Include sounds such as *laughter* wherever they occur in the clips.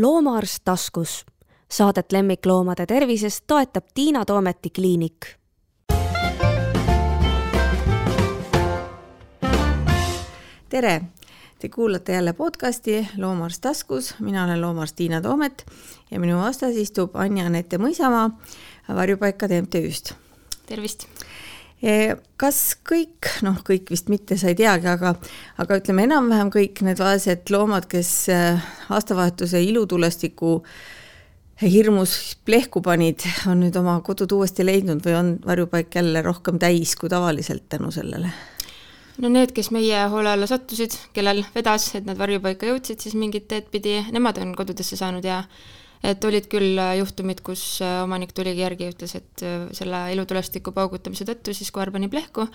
loomaarst taskus. Saadet lemmikloomade tervisest toetab Tiina Toometi kliinik. tere, te kuulate jälle podcasti Loomaarst taskus, mina olen loomaarst Tiina Toomet ja minu vastas istub Anja-Anette Mõisamaa Varjupaikade MTÜ-st. tervist kas kõik, noh, kõik vist mitte, sa ei teagi, aga, aga ütleme enam-vähem kõik need vaesed loomad, kes äh, aastavahetuse ilutulestiku hirmus plehku panid, on nüüd oma kodud uuesti leidnud või on varjupaik jälle rohkem täis kui tavaliselt tänu sellele? no need, kes meie hoole alla sattusid, kellel vedas, et nad varjupaika jõudsid, siis mingit teed pidi, nemad on kodudesse saanud ja et olid küll äh, juhtumid, kus äh, omanik tuligi järgi ja ütles, et äh, selle ilutulestiku paugutamise tõttu siis koer pani plehku,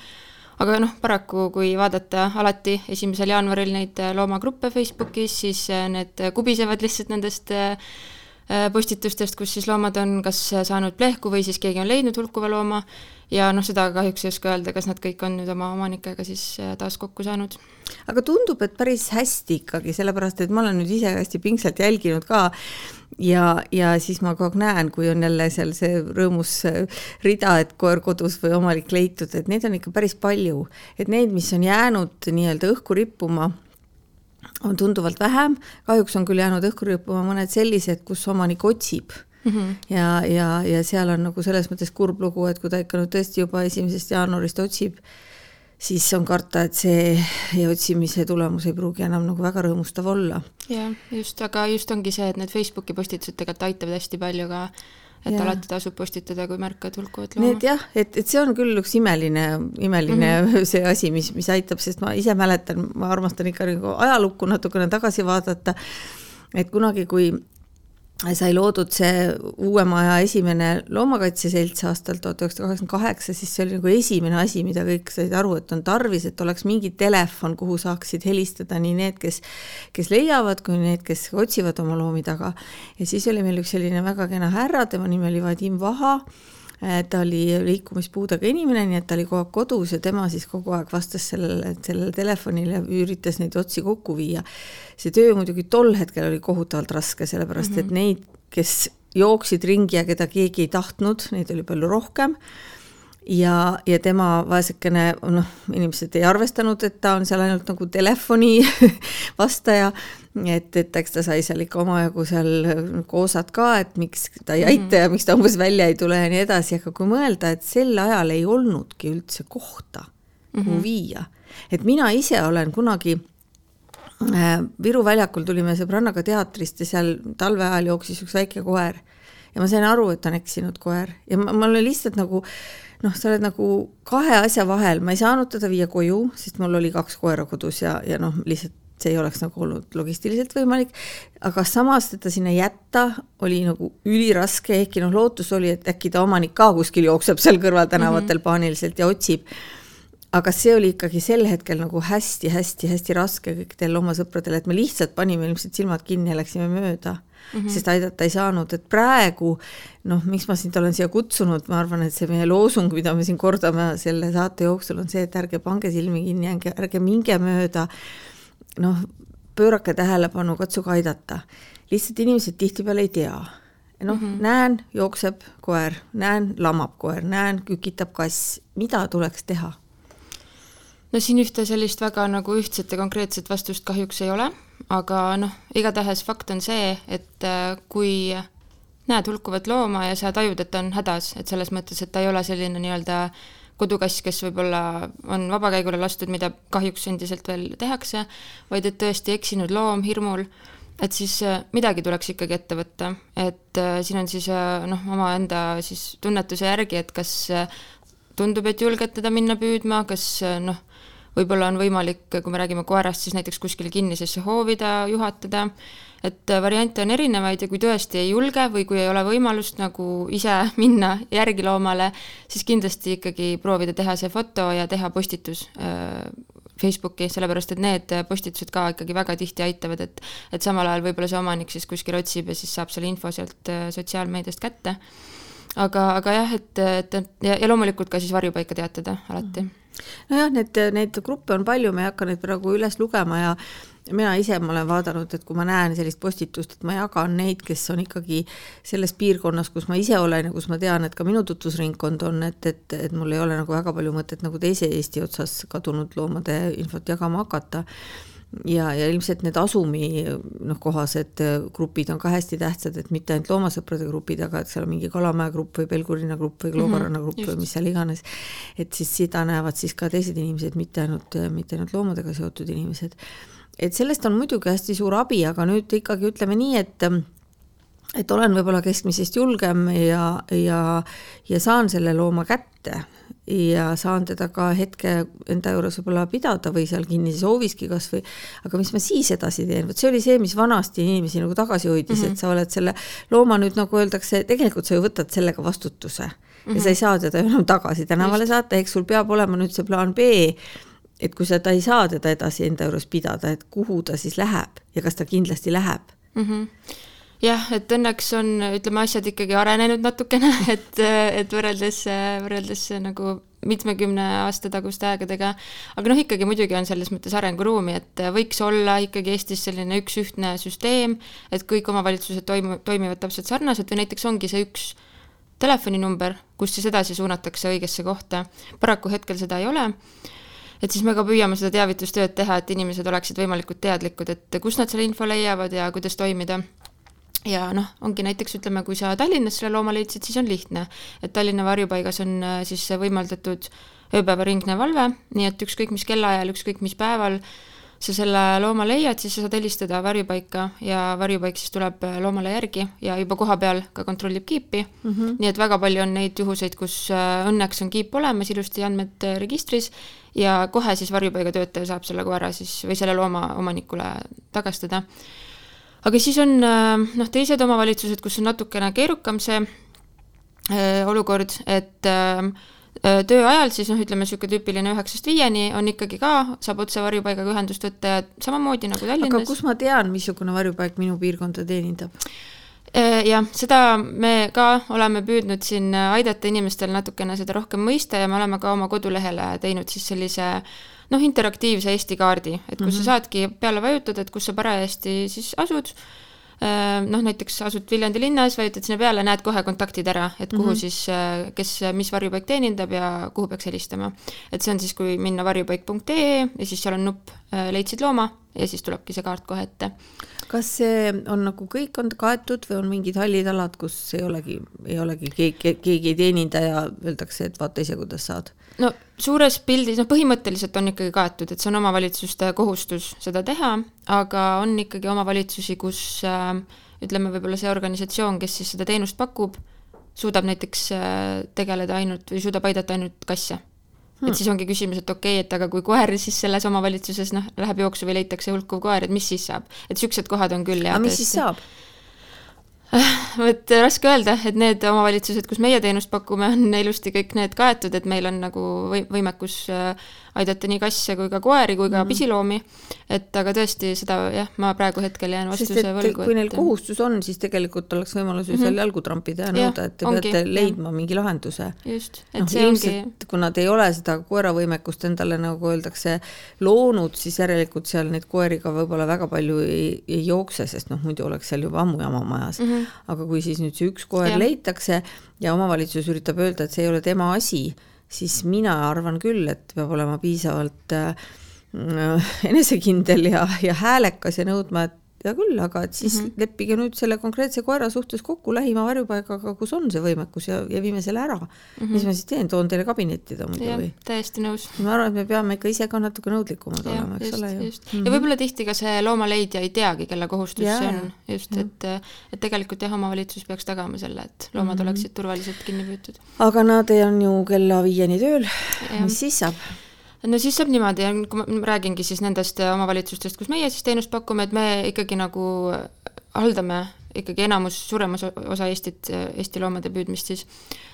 aga noh, paraku kui vaadata alati esimesel jaanuaril neid loomagruppe Facebookis, siis need kubisevad lihtsalt nendest postitustest, kus siis loomad on kas saanud plehku või siis keegi on leidnud hulkuva looma. Ja noh, seda kahjuks ei oska öelda, kas nad kõik on nüüd oma omanikega siis taas kokku saanud. Aga tundub, et päris hästi ikkagi, sellepärast et ma olen nüüd ise hästi pingsalt jälginud ka ja, ja siis ma kogu aeg näen, kui on jälle seal see rõõmus rida, et koer kodus või omanik leitud, et neid on ikka päris palju. et neid, mis on jäänud nii-öelda õhku rippuma, on tunduvalt vähem, kahjuks on küll jäänud õhku rippuma mõned sellised, kus omanik otsib Mm -hmm. ja, ja, ja seal on nagu selles mõttes kurb lugu, et kui ta ikka nüüd tõesti juba esimesest jaanuarist otsib, siis on karta, et see otsimise tulemus ei pruugi enam nagu väga rõõmustav olla. jah, just, aga just ongi see, et need Facebooki postitused tegelikult aitavad hästi palju ka et ja. alati tasub postitada, kui märkad hulkuvat looma. Need jah, et, et see on küll üks imeline, imeline mm -hmm. *laughs* see asi, mis, mis aitab, sest ma ise mäletan, ma armastan ikka nagu ajalukku natukene tagasi vaadata, et kunagi, kui sai loodud see uue maja esimene loomakaitseselts aastal tuhat üheksasada kaheksakümmend kaheksa, siis see oli nagu esimene asi, mida kõik said aru, et on tarvis, et oleks mingi telefon, kuhu saaksid helistada nii need, kes, kes leiavad, kui need, kes otsivad oma loomi taga. ja siis oli meil üks selline väga kena härra, tema nimi oli Vadim Vaha ta oli liikumispuudega inimene, nii et ta oli kogu aeg kodus ja tema siis kogu aeg vastas sellele, sellele telefonile ja üritas neid otsi kokku viia. see töö muidugi tol hetkel oli kohutavalt raske, sellepärast mm -hmm. et mhm. neid, kes jooksid ringi ja keda keegi ei tahtnud, neid oli palju rohkem ja, ja tema vaesekene, noh, inimesed ei arvestanud, et ta on seal ainult nagu telefoni *laughs* vastaja, et, et eks ta sai seal ikka omajagu seal koosad ka, et miks ta ei aita mm -hmm. ja miks ta umbes välja ei tule ja nii edasi, aga kui mõelda, et sel ajal ei olnudki üldse kohta, kuhu mm -hmm. viia, et mina ise olen kunagi äh, Viru väljakul tulime sõbrannaga teatrist ja seal talve ajal jooksis üks väike koer. Ja ma sain aru, et on eksinud koer. Ja ma, ma olin lihtsalt nagu noh, sa oled nagu kahe asja vahel, ma ei saanud teda viia koju, sest mul oli kaks koera kodus ja, ja noh, lihtsalt see ei oleks nagu olnud logistiliselt võimalik, aga samas teda sinna jätta oli nagu üliraske, ehkki noh, lootus oli, et äkki ta omanik ka kuskil jookseb seal kõrval tänavatel mm -hmm. paaniliselt ja otsib. aga see oli ikkagi sel hetkel nagu hästi-hästi-hästi raske kõikidel oma sõpradel, et me lihtsalt panime ilmselt silmad kinni ja läksime mööda mm, -hmm. sest aidata ei saanud, et praegu noh, miks ma sind olen siia kutsunud, ma arvan, et see meie loosung, mida me siin kordame selle saate jooksul, on see, et ärge pange silmi kinni, ärge, minge mööda noh, pöörake tähelepanu, katsuge aidata. lihtsalt inimesed tihtipeale ei tea. noh mm -hmm., näen, jookseb koer, näen, lamab koer, näen, kükitab kass, mida tuleks teha? no siin ühte sellist väga nagu ühtset ja konkreetset vastust kahjuks ei ole, aga noh, igatahes fakt on see, et äh, kui näed hulkuvat looma ja sa tajud, et ta on hädas, et selles mõttes, et ta ei ole selline nii-öelda äh, kodukass, kes võib-olla on vabakäigule lastud, mida kahjuks endiselt veel tehakse, vaid et tõesti eksinud loom hirmul, et siis äh, midagi tuleks ikkagi ette võtta, et äh, siin on siis äh, noh, omaenda siis tunnetuse järgi, et kas tundub, et julged teda minna püüdma, kas noh, võib-olla on võimalik, kui me räägime koerast, siis näiteks kuskile kinnisesse hoovi ta juhatada et äh, variante on erinevaid ja kui tõesti ei julge või kui ei ole võimalust nagu ise *laughs* minna järgi loomale, siis kindlasti ikkagi proovida teha see foto ja teha postitus äh, Facebooki, sellepärast et need postitused ka ikkagi väga tihti aitavad, et et samal ajal võib-olla see omanik siis kuskil otsib ja siis saab selle info sealt äh, sotsiaalmeediast kätte aga, aga jah, et, et, ja, ja loomulikult ka siis varjupaika teatada alati. nojah, need, neid gruppe on palju, ma ei hakka neid praegu üles lugema ja mina ise, ma olen vaadanud, et kui ma näen sellist postitust, et ma jagan neid, kes on ikkagi selles piirkonnas, kus ma ise olen ja kus ma tean, et ka minu tutvusringkond on, et, et, et mul ei ole nagu väga palju mõtet nagu teise Eesti otsas kadunud loomade infot jagama hakata ja, ja ilmselt need asumi noh, kohased grupid on ka hästi tähtsad, et mitte ainult loomasõprade grupid, aga et seal on mingi Kalamaja grupp või Pelgurina grupp või Kloogaranna mhm, grupp mm -hmm, või mis seal iganes. et siis seda näevad siis ka teised inimesed, mitte ainult, mitte ainult loomadega seotud inimesed. et sellest on muidugi hästi suur abi, aga nüüd ikkagi ütleme nii, et et olen võib-olla keskmisest julgem ja, ja, ja saan selle looma kätte ja saan teda ka hetke enda juures võib-olla pidada või seal kinnises hooviski kas või, aga mis ma siis edasi teen, vot see oli see, mis vanasti inimesi nagu tagasi hoidis mm, -hmm. et sa oled selle looma nüüd nagu öeldakse, tegelikult sa ju võtad sellega vastutuse mm -hmm. ja sa ei saa teda enam tagasi tänavale Just. saata, eks sul peab olema nüüd see plaan B, et kui sa ta ei saa teda edasi enda juures pidada, et kuhu ta siis läheb ja kas ta kindlasti läheb mm. -hmm jah, et õnneks on, ütleme, asjad ikkagi arenenud natukene, *laughs* et, et võrreldes, võrreldes nagu mitmekümne aasta taguste aegadega, aga noh, ikkagi muidugi on selles mõttes arenguruumi, et võiks olla ikkagi Eestis selline üks ühtne süsteem, et kõik omavalitsused toimu-, toimivad täpselt sarnaselt või näiteks ongi see üks telefoninumber, kust siis edasi suunatakse õigesse kohta. paraku hetkel seda ei ole. Et siis me ka püüame seda teavitustööd teha, et inimesed oleksid võimalikult teadlikud, et kust nad selle info leiavad ja kuidas toimida ja noh, ongi näiteks ütleme, kui sa Tallinnas selle looma leidsid, siis on lihtne, et Tallinna varjupaigas on äh, siis võimaldatud ööpäevaringne valve, nii et ükskõik mis kellaajal, ükskõik mis päeval sa selle looma leiad, siis sa saad helistada varjupaika ja varjupaik siis tuleb äh, loomale järgi ja juba koha peal ka kontrollib kiipi mm. -hmm. nii et väga palju on neid juhuseid, kus äh, õnneks on kiip olemas, ilusti andmed registris ja kohe siis varjupaiga töötaja saab selle koera siis või selle looma omanikule tagastada aga siis on äh, noh, teised omavalitsused, kus on natukene keerukam see äh, olukord, et äh, töö ajal siis noh, ütleme niisugune tüüpiline üheksast viieni on ikkagi ka, saab otse varjupaigaga ühendust võtta ja samamoodi nagu Tallinnas. aga kus ma tean, missugune varjupaik minu piirkonda teenindab? Jah, seda me ka oleme püüdnud siin aidata inimestel natukene seda rohkem mõista ja me oleme ka oma kodulehele teinud siis sellise äh, noh, interaktiivse Eesti kaardi, et kus mm -hmm. sa mhm. saadki peale vajutada, et kus sa parajasti siis asud, äh, noh, näiteks asud Viljandi linnas, vajutad sinna peale, näed kohe kontaktid ära, et kuhu mm -hmm. siis, äh, kes, mis varjupaik teenindab ja kuhu peaks helistama. et see on siis, kui minna varjupaik.ee ja siis seal on nupp äh, Leidsid looma ja siis tulebki see kaart kohe ette kas see on nagu kõik on kaetud või on mingid hallid alad, kus ei olegi, ei olegi keegi, keegi ei teeninda ja öeldakse, et vaata ise, kuidas saad? no suures pildis, noh, põhimõtteliselt on ikkagi kaetud, et see on omavalitsuste kohustus seda teha, aga on ikkagi omavalitsusi, kus äh, ütleme, võib-olla see organisatsioon, kes siis seda teenust pakub, suudab näiteks äh, tegeleda ainult või suudab aidata ainult kasse hmm.. et siis ongi küsimus, et okei okay,, et aga kui koer siis selles omavalitsuses noh, läheb jooksu või leitakse hulkuv koer, et mis siis saab, et niisugused kohad on küll. aga mis siis saab? vot raske öelda, et need omavalitsused, kus meie teenust pakume, on ilusti kõik need kaetud, et meil on nagu või-, võimekus äh, aidata nii kasse kui ka koeri kui ka mm. pisiloomi. et aga tõesti, seda jah, ma praegu hetkel jään vastuse võlgu. kui neil et... kohustus on, siis tegelikult oleks võimalus ju mm -hmm. seal jalgu trampida ja nõuda, et te ongi, peate leidma jah. mingi lahenduse. just, et no, see ilmselt, ongi. kui nad ei ole seda koeravõimekust endale, nagu öeldakse, loonud, siis järelikult seal neid koeri ka võib-olla väga palju ei, ei jookse, sest noh, muidu oleks seal juba ammu jama majas mm. -hmm. aga kui siis nüüd see üks koer ja. leitakse ja omavalitsus üritab öelda, et see ei ole tema asi siis mina arvan küll, et peab olema piisavalt äh, enesekindel ja, ja häälekas ja nõudma, et hea küll, aga et siis mm -hmm. leppige nüüd selle konkreetse koera suhtes kokku lähima varjupaigaga, kus on see võimekus ja, ja viime selle ära mm. -hmm. mis ma siis teen, toon teile kabinetti ta muidu või? täiesti nõus. ma arvan, et me peame ikka ise ka natuke nõudlikumad ja, olema, eks ole ju. Mm -hmm. ja võib-olla tihti ka see loomaleidja ei teagi, kelle kohustus ja, see on, just, et, et tegelikult jah, omavalitsus peaks tagama selle, et loomad mm -hmm. oleksid turvaliselt kinni püütud. aga nad on ju kella viieni tööl, mis siis saab? No siis saab niimoodi, kui ma räägingi siis nendest äh, omavalitsustest, kus meie siis teenust pakume, et me ikkagi nagu äh, haldame ikkagi enamus, suurem osa, osa Eestit, äh, Eesti loomade püüdmist siis.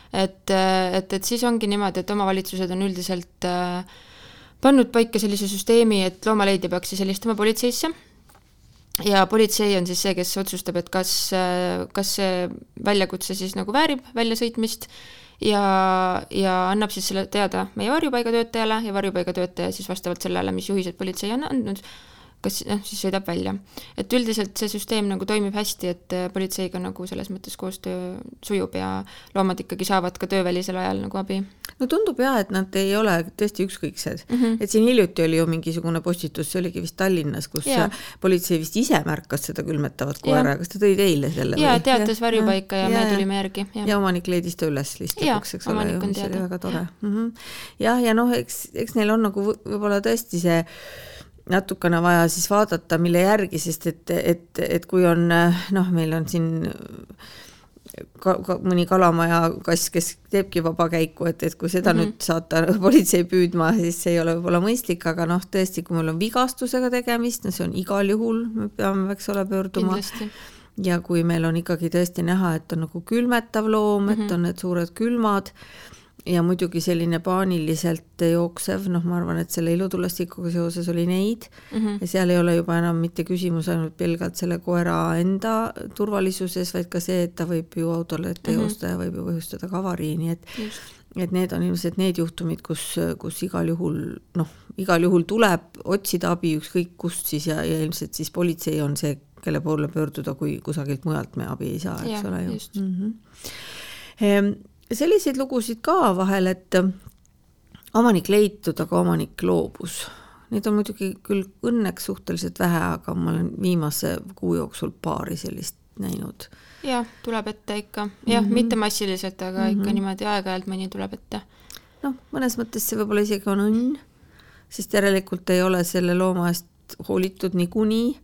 et, et, et siis ongi niimoodi, et omavalitsused on üldiselt pannud paika sellise süsteemi, et loomaleidja peaks siis helistama politseisse ja politsei on siis see, kes otsustab, et kas, kas see väljakutse siis nagu väärib väljasõitmist ja, ja annab siis selle teada meie varjupaigatöötajale ja varjupaigatöötaja siis vastavalt sellele, mis juhised politsei on andnud, kas noh, siis sõidab välja. et üldiselt see süsteem nagu toimib hästi, et äh, politseiga nagu selles mõttes koostöö sujub ja loomad ikkagi saavad ka töövälisel ajal nagu abi. No tundub jah, et nad ei ole tõesti ükskõiksed mm. Mhm. et siin hiljuti oli ju mingisugune postitus, see oligi vist Tallinnas, kus Jaa. politsei vist ise märkas seda külmetavat koera, kas ta tõi teile selle? jaa, teatas varjupaika ja, ja me tulime järgi. ja omanik leidis ta üles lihtsalt Jaa, lõpuks, eks ole mis oli väga tore. jah, ja noh, eks, eks neil on nagu võ- võib-olla tõesti see natukene vaja siis vaadata, mille järgi, sest et, et, et kui on noh, meil on siin ka, ka mõni kalamaja kass, kes teebki vabakäiku, et, et kui seda mm -hmm. nüüd saata *laughs* politsei püüdma, siis see ei ole võib-olla mõistlik, aga noh, tõesti, kui meil on vigastusega tegemist, no see on igal juhul, me peame, eks ole, pöörduma ja kui meil on ikkagi tõesti näha, et on nagu külmetav loom mm, -hmm. et on need suured külmad ja muidugi selline paaniliselt jooksev, noh, ma arvan, et selle ilutulestikuga seoses oli neid mm -hmm. ja seal ei ole juba enam mitte küsimus ainult pelgalt selle koera enda turvalisuses, vaid ka see, et ta võib ju autole ette joosta mm -hmm. ja võib ju põhjustada ka avarii, nii et just, et need on ilmselt need juhtumid, kus, kus igal juhul noh, igal juhul tuleb otsida abi ükskõik kust siis ja, ja ilmselt siis politsei on see, kelle poole pöörduda, kui kusagilt mujalt me abi ei saa, eks Jah, ole ju mm. -hmm. Selliseid lugusid ka vahel, et omanik leitud, aga omanik loobus. Neid on muidugi küll õnneks suhteliselt vähe, aga ma olen viimase kuu jooksul paari sellist näinud. jah, tuleb ette ikka, jah mm -hmm., mitte massiliselt, aga mm -hmm. ikka niimoodi aeg-ajalt mõni tuleb ette. noh, mõnes mõttes see võib-olla isegi on õnn, sest järelikult ei ole selle looma eest hoolitud niikuinii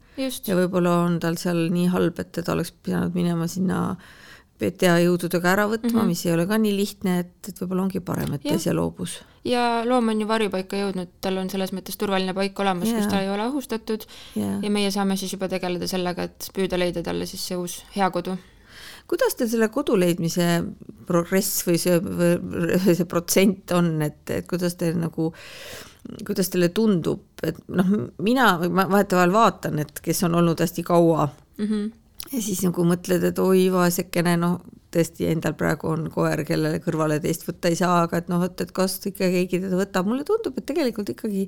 ja võib-olla on tal seal nii halb, et ta oleks pidanud minema sinna PTA jõududega ära võtma mm, -hmm. mis ei ole ka nii lihtne, et, et võib-olla ongi parem, et ta ise loobus. ja loom on ju varjupaika jõudnud, tal on selles mõttes turvaline paik olemas kus ta ei ole ohustatud Jaa. ja meie saame siis juba tegeleda sellega, et püüda leida talle siis see uus hea kodu. kuidas teil selle kodu leidmise progress või see, või see protsent on, et, et kuidas teil nagu, kuidas teile tundub, et noh, mina vahetevahel vaatan, et kes on olnud hästi kaua Mm -hmm. Ja siis nagu mõtled, et oi vaesekene, noh, tõesti endal praegu on koer, kellele kõrvale teist võtta ei saa, aga et noh, et, et kas ikka keegi teda võtab, mulle tundub, et tegelikult ikkagi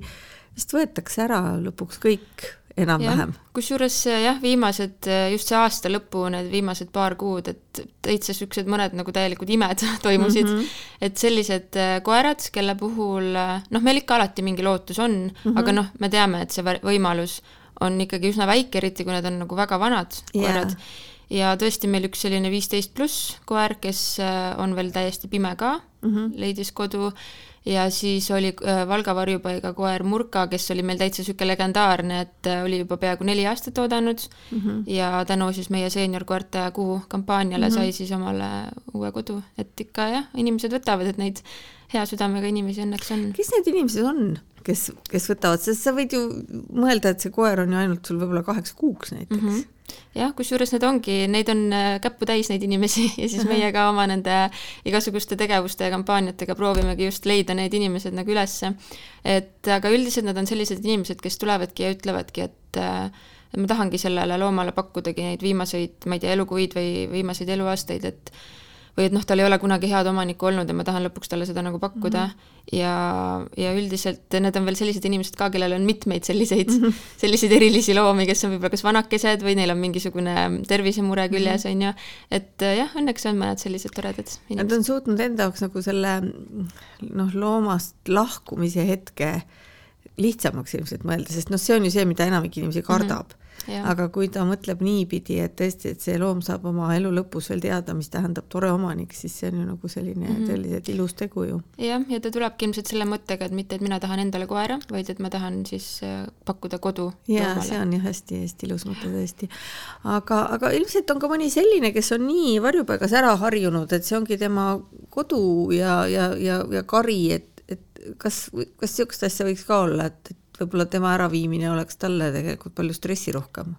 vist võetakse ära lõpuks kõik enam-vähem. kusjuures jah, viimased, just see aasta lõpu, need viimased paar kuud, et täitsa siuksed mõned nagu täielikud imed *laughs* toimusid mm. -hmm. et sellised äh, koerad, kelle puhul äh, noh, meil ikka alati mingi lootus on mm. -hmm. aga noh, me teame, et see võimalus on ikkagi üsna väike, eriti kui need on nagu väga vanad koerad ja tõesti meil üks selline viisteist pluss koer, kes äh, on veel täiesti pime ka mm. -hmm. leidis kodu ja siis oli äh, Valga varjupaiga koer Murka, kes oli meil täitsa niisugune legendaarne, et äh, oli juba peaaegu neli aastat oodanud mm -hmm. ja tänu siis meie seeniorkoerte kuu kampaaniale mm -hmm. sai siis omale uue kodu, et ikka jah, inimesed võtavad, et neid hea südamega inimesi õnneks on. kes need inimesed on, kes, kes võtavad, sest sa võid ju mõelda, et see koer on ju ainult sul võib-olla kaheks kuuks näiteks mm. -hmm. jah, kusjuures need ongi, neid on äh, käppu täis, neid inimesi *laughs* ja siis meie ka oma nende igasuguste tegevuste ja kampaaniatega proovimegi just leida need inimesed nagu ülesse. et aga üldiselt nad on sellised inimesed, kes tulevadki ja ütlevadki, et äh, et ma tahangi sellele loomale pakkudagi neid viimaseid, ma ei tea, elukuid või viimaseid eluaastaid, et või et noh, tal ei ole kunagi head omanikku olnud ja ma tahan lõpuks talle seda nagu pakkuda mm -hmm. ja, ja üldiselt need on veel sellised inimesed ka, kellel on mitmeid selliseid mm, -hmm. *laughs* selliseid erilisi loomi, kes on võib-olla kas vanakesed või neil on mingisugune tervisemure küljes, on ju, et äh, jah, õnneks on mõned sellised toredad Nad inimesed. on suutnud enda jaoks nagu selle noh, loomast lahkumise hetke lihtsamaks ilmselt mõelda, sest noh, see on ju see, mida enamik inimesi kardab mm. -hmm. Aga kui ta mõtleb niipidi, et tõesti, et see loom saab oma elu lõpus veel teada, mis tähendab tore omanik, siis see on ju nagu selline mm -hmm. tõeliselt ilus tegu ju. jah, ja ta tulebki ilmselt selle mõttega, et mitte, et mina tahan endale koera, vaid et ma tahan siis äh, pakkuda kodu jaa, see on jah hästi-hästi ilus mõte tõesti. aga, aga ilmselt on ka mõni selline, kes on nii varjupaigas ära harjunud, et see ongi tema kodu ja, ja, ja, ja kari, et, et kas, kas niisugust asja võiks ka olla, et, et võib-olla tema äraviimine oleks talle tegelikult palju stressirohkem?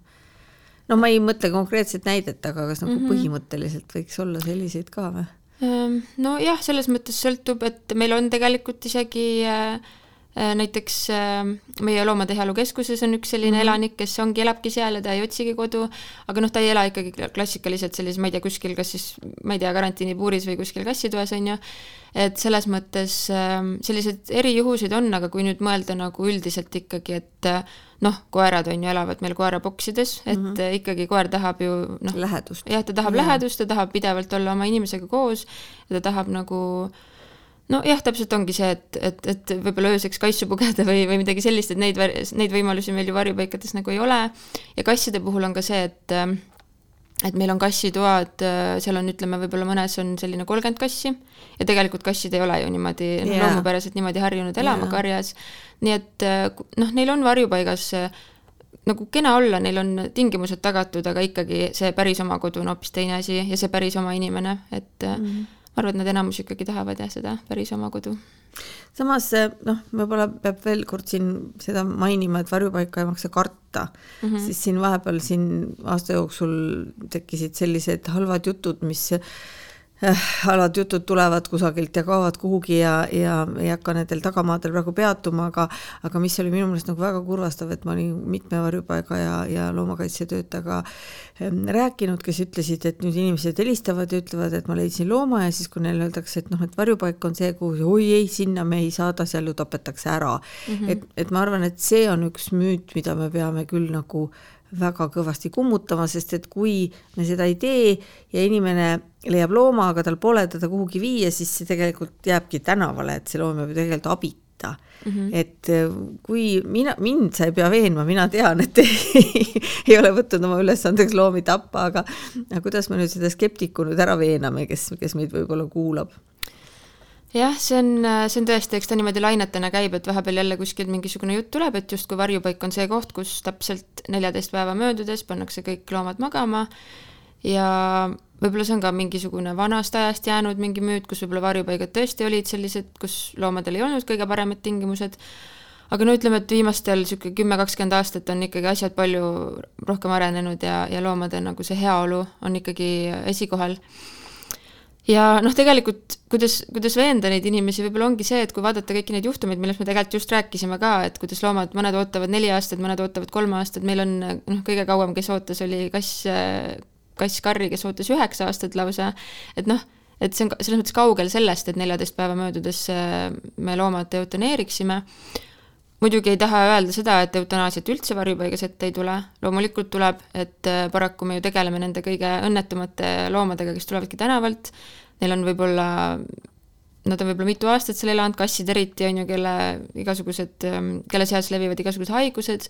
no ma ei mõtle konkreetset näidet, aga kas nagu mm -hmm. põhimõtteliselt võiks olla selliseid ka või? Ehm, nojah, selles mõttes sõltub, et meil on tegelikult isegi äh, näiteks meie Loomade Heaolu Keskuses on üks selline mm -hmm. elanik, kes ongi, elabki seal ja ta ei otsigi kodu, aga noh, ta ei ela ikkagi klassikaliselt sellises, ma ei tea, kuskil kas siis, ma ei tea, karantiinipuuris või kuskil kassitoas, on ju, et selles mõttes selliseid erijuhuseid on, aga kui nüüd mõelda nagu üldiselt ikkagi, et noh, koerad on ju, elavad meil koeraboksides, et mm -hmm. ikkagi koer tahab ju noh, jah, ta tahab ja. lähedust, ta tahab pidevalt olla oma inimesega koos ja ta tahab nagu nojah, täpselt ongi see, et, et, et võib-olla ööseks kassu pugeda või, või midagi sellist, et neid, neid võimalusi meil ju varjupaikades nagu ei ole. ja kasside puhul on ka see, et et meil on kassitoad, seal on, ütleme, võib-olla mõnes on selline kolmkümmend kassi ja tegelikult kassid ei ole ju niimoodi yeah. loomupäraselt niimoodi harjunud elama yeah. karjas nii et noh, neil on varjupaigas nagu kena olla, neil on tingimused tagatud, aga ikkagi see päris oma kodu on hoopis teine asi ja see päris oma inimene, et mm -hmm. Ma arvan, et nad enamus ikkagi tahavad jah, seda päris oma kodu. samas noh, võib-olla peab veel kord siin seda mainima, et varjupaika ei maksa karta mm, -hmm. siis siin vahepeal siin aasta jooksul tekkisid sellised halvad jutud, mis alad jutud tulevad kusagilt ja kaovad kuhugi ja, ja ei hakka nendel tagamaadel praegu peatuma, aga aga mis oli minu meelest nagu väga kurvastav, et ma olin mitme varjupaiga ja, ja loomakaitsetöötajaga ähm, rääkinud, kes ütlesid, et nüüd inimesed helistavad ja ütlevad, et ma leidsin looma ja siis, kui neile öeldakse, et noh, et varjupaik on see, kuhu oi ei, sinna me ei saada, seal ju tapetakse ära mm. -hmm. et, et ma arvan, et see on üks müüt, mida me peame küll nagu väga kõvasti kummutama, sest et kui me seda ei tee ja inimene leiab looma, aga tal pole teda kuhugi viia, siis see tegelikult jääbki tänavale, et see loom jääb ju tegelikult abita mm. -hmm. et äh, kui mina, mind sa ei pea veenma, mina tean, et *laughs* ei, ei ole võtnud oma ülesandeks loomi tappa, aga, aga kuidas me nüüd seda skeptiku nüüd ära veename, kes, kes meid võib-olla kuulab jah, see on, see on tõesti, eks ta niimoodi lainetena käib, et vahepeal jälle kuskilt mingisugune jutt tuleb, et justkui varjupaik on see koht, kus täpselt neljateist päeva möödudes pannakse kõik loomad magama. Ja võib-olla see on ka mingisugune vanast ajast jäänud mingi müüt, kus võib-olla varjupaigad tõesti olid sellised, kus loomadel ei olnud kõige paremad tingimused, aga no ütleme, et viimastel niisugune kümme-kakskümmend aastat on ikkagi asjad palju rohkem arenenud ja, ja loomade nagu see heaolu on ikkagi esikohal ja noh, tegelikult kuidas, kuidas veenda neid inimesi, võib-olla ongi see, et kui vaadata kõiki neid juhtumeid, millest me tegelikult just rääkisime ka, et kuidas loomad, mõned ootavad neli aastat, mõned ootavad kolm aastat, meil on noh, kõige kauem, kes ootas, oli kass, kass Karri, kes ootas üheksa aastat lausa, et noh, et see on selles mõttes kaugel sellest, et neljateist päeva möödudes me loomad eutaneeriksime muidugi ei taha öelda seda, et eutanaasiat üldse varjupaigas ette ei tule, loomulikult tuleb, et paraku me ju tegeleme nende kõige õnnetumate loomadega, kes tulevadki tänavalt, neil on võib-olla, nad on võib-olla mitu aastat seal elanud, kassid eriti, on ju, kelle igasugused, kelle seas levivad igasugused haigused,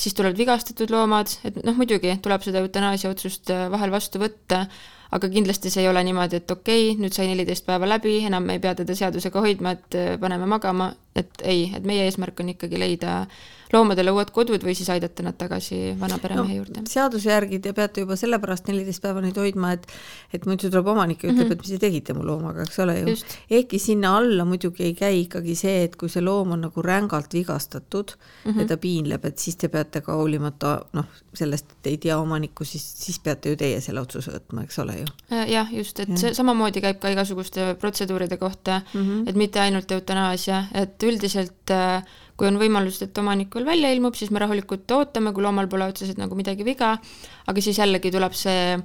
siis tulevad vigastatud loomad, et noh, muidugi tuleb seda eutanaasia otsust äh, vahel vastu võtta, aga kindlasti see ei ole niimoodi, et okei okay,, nüüd sai neliteist päeva läbi, enam ei pea teda seadusega hoidma, et äh, paneme magama, et ei, et meie eesmärk on ikkagi leida loomadele uued kodud või siis aidata nad tagasi vana peremehe no, juurde. seaduse järgi te peate juba sellepärast neliteist päeva neid hoidma, et et muidu tuleb omanik ja ütleb mm, -hmm. et mis te tegite mu loomaga, eks ole ju. ehkki sinna alla muidugi ei käi ikkagi see, et kui see loom on nagu rängalt vigastatud mm -hmm. ja ta piinleb, et siis te peate ka hoolimata noh, sellest, et ei tea omanikku, siis, siis peate ju teie selle otsuse võtma, eks ole ju. Äh, jah, just, et ja. see samamoodi käib ka igasuguste protseduuride kohta mm, -hmm. et mitte ainult eutanaasia, et üldiselt äh, kui on võimalus, et omanik veel välja ilmub, siis me rahulikult ootame, kui loomal pole otseselt nagu midagi viga, aga siis jällegi tuleb see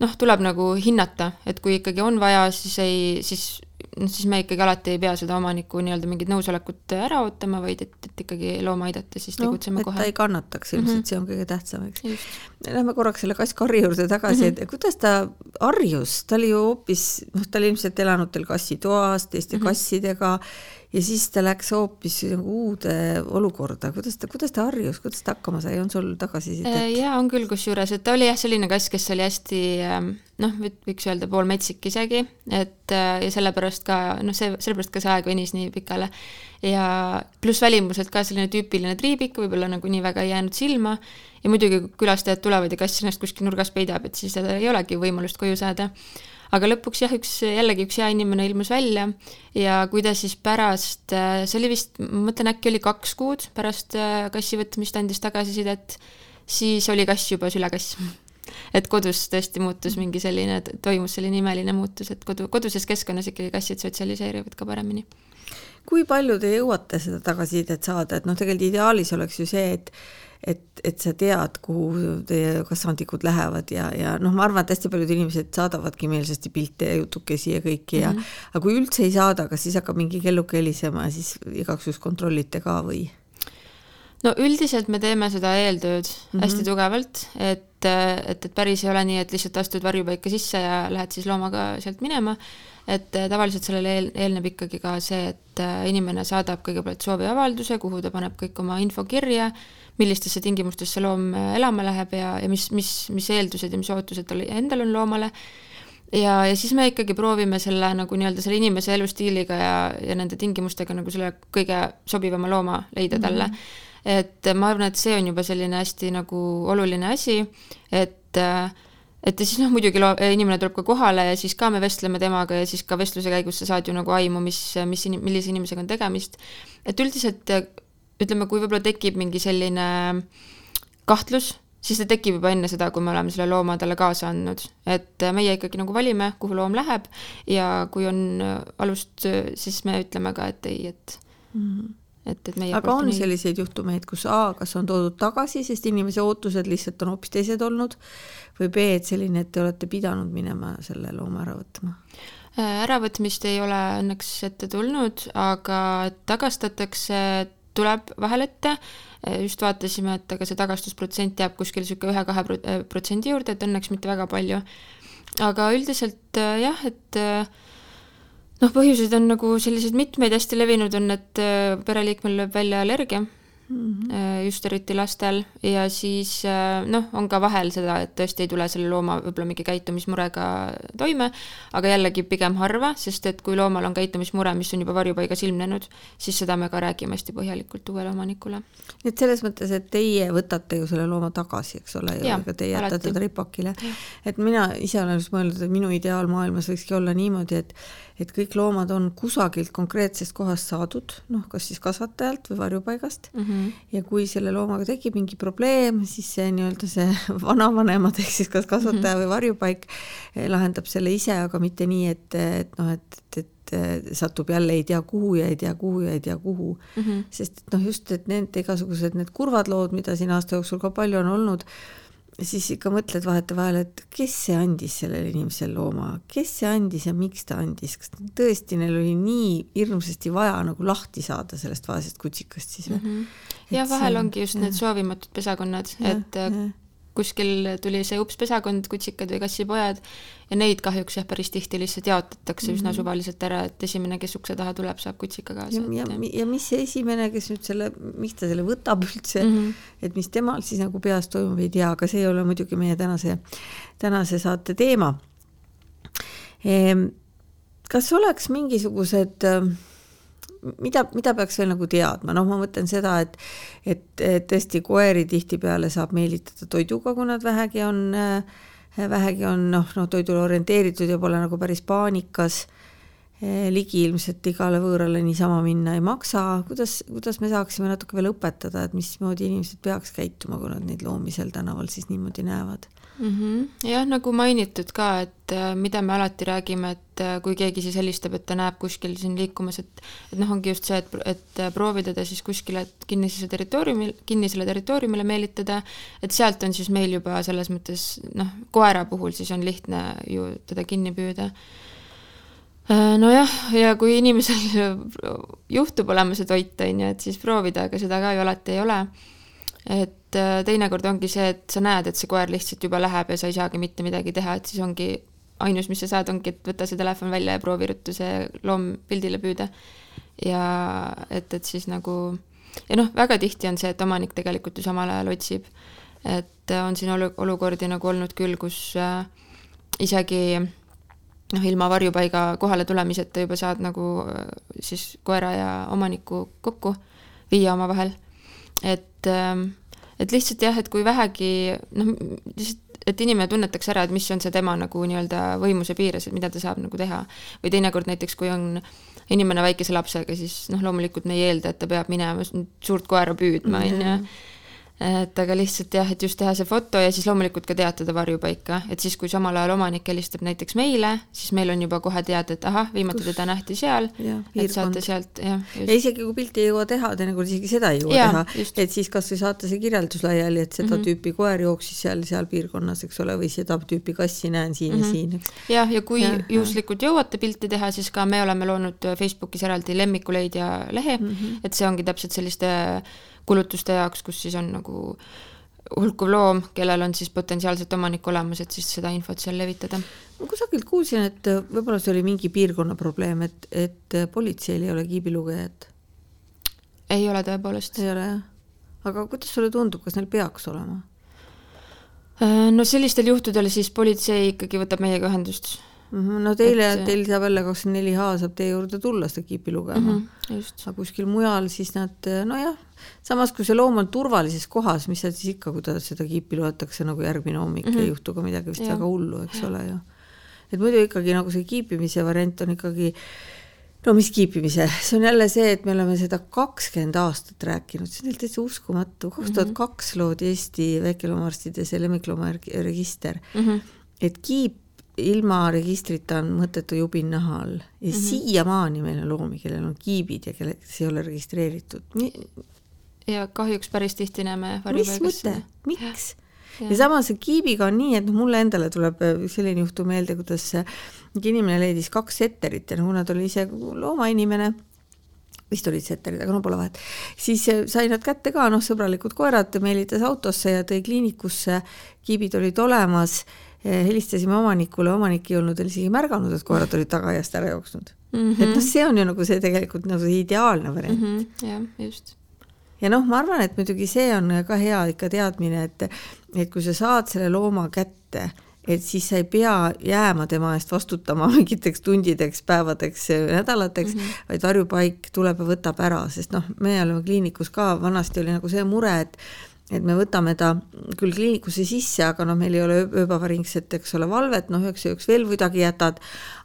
noh, tuleb nagu hinnata, et kui ikkagi on vaja, siis ei, siis noh, siis me ikkagi alati ei pea seda omaniku nii-öelda mingit nõusolekut ära ootama, vaid et, et ikkagi looma aidata, siis tegutseme no, kohe. ta ei kannataks ilmselt mm, -hmm. see on kõige tähtsam, eks. Lähme korraks selle kass-karri juurde tagasi mm, -hmm. et kuidas ta harjus, ta oli ju hoopis, noh, ta oli ilmselt elanud teil kassitoas teiste mm -hmm. kassidega ja siis ta läks hoopis uude olukorda, kuidas ta, kuidas ta harjus, kuidas ta hakkama sai, on sul tagasisidet? Äh, jaa, on küll, kusjuures, et ta oli jah, selline kass, kes oli hästi ähm, noh, võiks öelda poolmetsik isegi, et äh, ja sellepärast ka noh, see, sellepärast ka see aeg venis nii pikale. ja pluss välimuselt ka selline tüüpiline triibik, võib-olla nagu nii väga ei jäänud silma. Ja muidugi, kui külastajad tulevad ja kass ennast kuskil nurgas peidab, et siis ei olegi võimalust koju saada aga lõpuks jah, üks, jällegi üks hea inimene ilmus välja ja kui ta siis pärast, äh, see oli vist, ma mõtlen, äkki oli kaks kuud pärast äh, kassi võtmist andis tagasisidet, siis oli kass juba sülekass *laughs* et kodus tõesti muutus mingi selline, toimus selline imeline muutus, et kodu, koduses keskkonnas ikkagi kassid sotsialiseerivad ka paremini. Kui palju te jõuate seda tagasisidet saada, et noh, tegelikult ideaalis oleks ju see, et et, et sa tead, kuhu teie kasvandikud lähevad ja, ja noh, ma arvan, et hästi paljud inimesed saadavadki meelsasti pilte ja jutukesi ja kõiki ja mm -hmm. aga kui üldse ei saada, kas siis hakkab mingi kelluke helisema ja siis igaks juhuks kontrollite ka või? no üldiselt me teeme seda eeltööd mm -hmm. hästi tugevalt, et, et, et päris ei ole nii, et lihtsalt astud varjupaika sisse ja lähed siis loomaga sealt minema, et tavaliselt sellele eel, eelneb ikkagi ka see, et inimene saadab kõigepealt sooviavalduse, kuhu ta paneb kõik oma info kirja, millistesse tingimustesse loom elama läheb ja, ja mis, mis, mis eeldused ja mis ootused tal endal on loomale ja, ja siis me ikkagi proovime selle nagu nii-öelda selle inimese elustiiliga ja, ja nende tingimustega nagu selle kõige sobivama looma leida talle mm. -hmm et ma arvan, et see on juba selline hästi nagu oluline asi, et et ja siis noh, muidugi loo-, inimene tuleb ka kohale ja siis ka me vestleme temaga ja siis ka vestluse käigus sa saad ju nagu aimu, mis, mis millise inimesega on tegemist. et üldiselt ütleme, kui võib-olla tekib mingi selline kahtlus, siis ta tekib juba enne seda, kui me oleme selle looma talle kaasa andnud. et meie ikkagi nagu valime, kuhu loom läheb ja kui on alust, siis me ütleme ka, et ei, et mm -hmm et, et meie aga on nii... selliseid juhtumeid, kus A, kas on toodud tagasi, sest inimese ootused lihtsalt on hoopis teised olnud, või B, et selline, et te olete pidanud minema selle looma ära võtma? Äh, äravõtmist ei ole õnneks ette tulnud, aga tagastatakse, tuleb vahel ette, äh, just vaatasime, et aga see tagastusprotsent jääb kuskil niisugune ühe-kahe äh, protsendi juurde, et õnneks mitte väga palju. aga üldiselt jah, et noh, põhjuseid on nagu selliseid mitmeid, hästi levinud on, et äh, pereliikmel lööb välja allergia mm, -hmm. just eriti lastel ja siis äh, noh, on ka vahel seda, et tõesti ei tule selle looma võib-olla mingi käitumismurega toime, aga jällegi pigem harva, sest et kui loomal on käitumismure, mis on juba varjupaigas ilmnenud, siis seda me ka räägime hästi põhjalikult uuele omanikule. nii et selles mõttes, et teie võtate ju selle looma tagasi, eks ole, ja ega te jätate teda ripakile. et mina ise olen just mõelnud, et minu ideaalmaailmas võikski olla niimoodi, et et kõik loomad on kusagilt konkreetsest kohast saadud, noh, kas siis kasvatajalt või varjupaigast mm. -hmm. ja kui selle loomaga tekib mingi probleem, siis see nii-öelda see *laughs* vanavanemad ehk siis kas kasvataja mm -hmm. või varjupaik eh, lahendab selle ise, aga mitte nii, et, et noh, et, et, et satub jälle ei tea kuhu ja ei tea kuhu ja ei tea kuhu mm. -hmm. sest et noh, just, et need igasugused need kurvad lood, mida siin aasta jooksul ka palju on olnud siis ikka mõtled vahetevahel, et kes see andis sellele inimesele looma, kes see andis ja miks ta andis, kas tõesti neil oli nii hirmsasti vaja nagu lahti saada sellest vaesest kutsikast siis või mm -hmm.? jah, vahel see, ongi just ja. need soovimatud pesakonnad, et ja kuskil tuli see ups pesakond, kutsikad või kassipojad ja neid kahjuks jah, päris tihti lihtsalt jaotatakse mm -hmm. üsna mhm. suvaliselt ära, et esimene, kes ukse taha tuleb, saab kutsika kaasa. ja, ja, ja mis see esimene, kes nüüd selle, miks ta selle võtab üldse mm, -hmm. et mis temal siis nagu peas toimub, ei tea, aga see ei ole muidugi meie tänase, tänase saate teema ehm,. kas oleks mingisugused äh, mida, mida peaks veel nagu teadma, noh, ma mõtlen seda, et et, tõesti koeri tihtipeale saab meelitada toiduga, kui nad vähegi on, vähegi on noh, noh toidule orienteeritud ja pole nagu päris paanikas. Ligi ilmselt igale võõrale niisama minna ei maksa, kuidas, kuidas me saaksime natuke veel õpetada, et mismoodi inimesed peaks käituma, kui nad neid loomi seal tänaval siis niimoodi näevad mm. -hmm. jah, nagu mainitud ka, et äh, mida me alati räägime, et äh, kui keegi siis helistab, et ta näeb kuskil siin liikumas, et et noh, ongi just see, et, et äh, proovida ta siis kuskile kinnisele territooriumil, kinnisele territooriumile meelitada, et sealt on siis meil juba selles mõttes noh, koera puhul siis on lihtne ju teda kinni püüda nojah, ja kui inimesel *laughs* juhtub olema see toit, on ju, et siis proovida, aga seda ka ju alati ei ole et äh, teinekord ongi see, et sa näed, et see koer lihtsalt juba läheb ja sa ei saagi mitte midagi teha, et siis ongi ainus, mis sa saad, ongi, et võta see telefon välja ja proovi ruttu see loom pildile püüda. ja et, et siis nagu ja noh, väga tihti on see, et omanik tegelikult ju samal ajal otsib. et on siin olu-, olukordi nagu olnud küll, kus äh, isegi noh, ilma varjupaiga kohale tulemiseta juba saad nagu äh, siis koera ja omaniku kokku viia omavahel et, ähm, et lihtsalt jah, et kui vähegi noh, lihtsalt et inimene tunnetaks ära, et mis on see tema nagu nii-öelda võimuse piires, et mida ta saab nagu teha. või teinekord näiteks, kui on inimene väikese lapsega, siis noh, loomulikult me ei eelda, et ta peab minema suurt koera püüdma, on ju. Et aga lihtsalt jah, et just teha see foto ja siis loomulikult ka teatada varjupaika, et siis, kui samal ajal omanik helistab näiteks meile, siis meil on juba kohe teada, et ahah, viimati teda nähti seal, et saate sealt jah. ja isegi kui pilti ei jõua teha, teinekord isegi seda ei jõua ja, teha, et siis kasvõi saata see kirjeldus laiali, et seda mm -hmm. tüüpi koer jooksis seal, seal piirkonnas, eks ole, või seda tüüpi kassi näen siin mm -hmm. ja mhm. siin. jah, ja kui ja, juhuslikult jõuate pilti teha, siis ka me oleme loonud Facebookis eraldi lemmikuleidja lehe mm, -hmm. et see ongi täpselt selliste kulutuste jaoks, kus siis on nagu hulkuv loom, kellel on siis potentsiaalselt omanik olemas, et siis seda infot seal levitada. ma kusagilt kuulsin, et võib-olla see oli mingi piirkonna probleem, et, et politseil ei ole kiibilugejat. ei ole tõepoolest. ei ole jah? aga kuidas sulle tundub, kas neil peaks olema? Äh, no sellistel juhtudel siis politsei ikkagi võtab meiega ühendust Mhm, no teile et..., teil saab jälle kakskümmend neli H saab teie juurde tulla seda kiipi lugema mm. -hmm, aga kuskil mujal siis nad, nojah, samas kui see loom on turvalises kohas, mis seal siis ikka, kui ta seda kiipi loetakse nagu järgmine hommik mm, -hmm. ei juhtu ka midagi vist ja. väga hullu, eks ja. ole ju. et muidu ikkagi nagu see kiipimise variant on ikkagi no mis kiipimise, see on jälle see, et me oleme seda kakskümmend aastat rääkinud, see on täitsa uskumatu, kaks tuhat kaks loodi Eesti väikeloomaarstide see lemmikloomaregister mm, -hmm. et kiip ilma registrita on mõttetu jubin naha all ja mm -hmm. siiamaani meil on loomi, kellel on kiibid ja kelle, kes ei ole registreeritud. Ja kahjuks päris tihti näeme mis mõte, miks? ja samas kiibiga on nii, et noh, mulle endale tuleb äh, selline juhtum meelde, kuidas mingi inimene leidis kaks setterit ja no kuna ta oli ise loomainimene, vist olid setterid, aga no pole vahet, siis äh, sai nad kätte ka, noh, sõbralikud koerad, meelitas autosse ja tõi kliinikusse, kiibid olid olemas helistasime omanikule, omanik ei olnud veel isegi märganud, et koerad olid tagaaiast ära jooksnud mm. -hmm. et noh, see on ju nagu see tegelikult nagu see ideaalne variant mm. -hmm. jah, just. Ja noh, ma arvan, et muidugi see on ka hea ikka teadmine, et, et kui sa saad selle looma kätte, et siis sa ei pea jääma tema eest vastutama *laughs* mingiteks tundideks, päevadeks, nädalateks mm, -hmm. vaid varjupaik tuleb ja võtab ära, sest noh, me oleme kliinikus ka, vanasti oli nagu see mure, et et me võtame ta küll kliinikusse sisse, aga noh, meil ei ole ööpäevaringset, eks ole, valvet, noh, üheks ööks veel kuidagi jätad,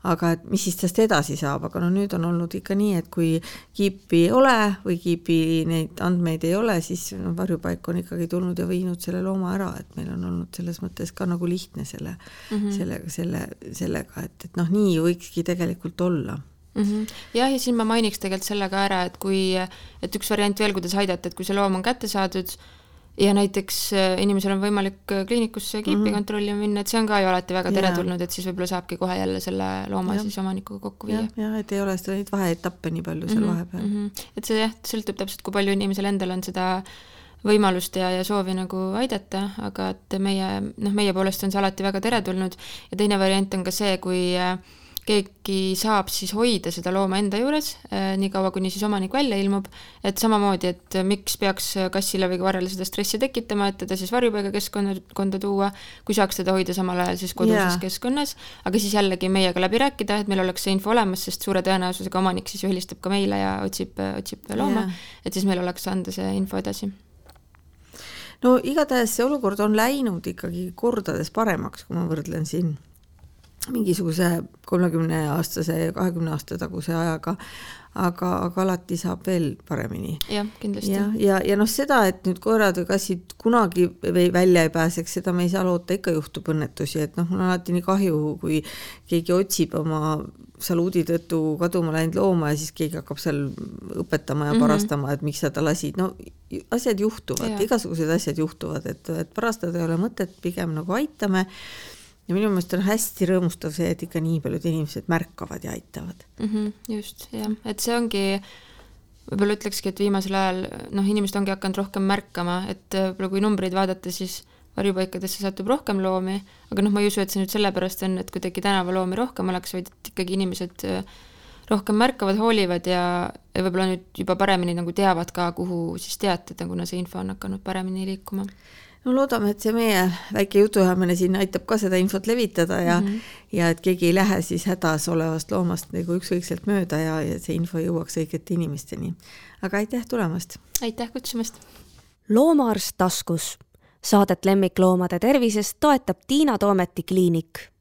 aga et mis siis tast edasi saab, aga no nüüd on olnud ikka nii, et kui kiipi ei ole või kiibi neid andmeid ei ole, siis noh, varjupaik on ikkagi tulnud ja viinud selle looma ära, et meil on olnud selles mõttes ka nagu lihtne selle mm, -hmm. sellega, selle, sellega, et, et noh, nii võikski tegelikult olla mm. -hmm. jah, ja siin ma mainiks tegelikult selle ka ära, et kui, et üks variant veel, kuidas aidata, et kui see loom on kätte saadud, ja näiteks äh, inimesel on võimalik äh, kliinikusse kiipi mm -hmm. kontrollima minna, et see on ka ju alati väga teretulnud, et siis võib-olla saabki kohe jälle selle looma ja. siis omanikuga kokku viia. jah, et ei ole seda neid vaheetappe nii palju seal mm -hmm. vahepeal mm. -hmm. et see jah, sõltub täpselt, kui palju inimesel endal on seda võimalust ja, ja soovi nagu aidata, aga et meie, noh, meie poolest on see alati väga teretulnud ja teine variant on ka see, kui äh, keegi saab siis hoida seda looma enda juures äh, niikaua, kuni siis omanik välja ilmub, et samamoodi, et miks peaks kassile või koerale seda stressi tekitama, et teda siis varjupaigakeskkonda tuua, kui saaks teda hoida samal ajal siis koduses yeah. keskkonnas, aga siis jällegi meiega läbi rääkida, et meil oleks see info olemas, sest suure tõenäosusega omanik siis ju helistab ka meile ja otsib, otsib looma. Yeah., et siis meil oleks anda see info edasi. No igatahes see olukord on läinud ikkagi kordades paremaks, kui ma võrdlen siin mingisuguse kolmekümne aastase ja kahekümne aasta taguse ajaga, aga, aga alati saab veel paremini. jah, kindlasti. ja, ja, ja noh, seda, et nüüd koerad või kassid kunagi või välja ei pääseks, seda me ei saa loota, ikka juhtub õnnetusi, et noh, mul on alati nii kahju, kui keegi otsib oma saluudi tõttu kaduma läinud looma ja siis keegi hakkab seal õpetama ja mhm. parastama, et miks sa ta lasid, no asjad juhtuvad, igasugused asjad juhtuvad, et, et parastada ei ole mõtet, pigem nagu aitame ja minu meelest on hästi rõõmustav see, et ikka nii paljud inimesed märkavad ja aitavad. Mm. -hmm, just, jah, et see ongi, võib-olla ütlekski, et viimasel ajal noh, inimesed ongi hakanud rohkem märkama, et võib-olla kui numbreid vaadata, siis varjupaikadesse satub rohkem loomi, aga noh, ma ei usu, et see nüüd sellepärast on, et kuidagi tänavaloomi rohkem oleks, vaid et ikkagi inimesed äh, rohkem märkavad, hoolivad ja, ja võib-olla nüüd juba paremini nagu teavad ka, kuhu siis teatada, kuna see info on hakanud paremini liikuma no loodame, et see meie väike jutuajamine siin aitab ka seda infot levitada ja mm, -hmm. ja et keegi ei lähe siis hädas olevast loomast nagu ükskõikselt mööda ja, ja see info jõuaks õigete inimesteni. aga aitäh tulemast! aitäh kutsumast! loomaarst taskus. Saadet lemmikloomade tervisest toetab Tiina Toometi kliinik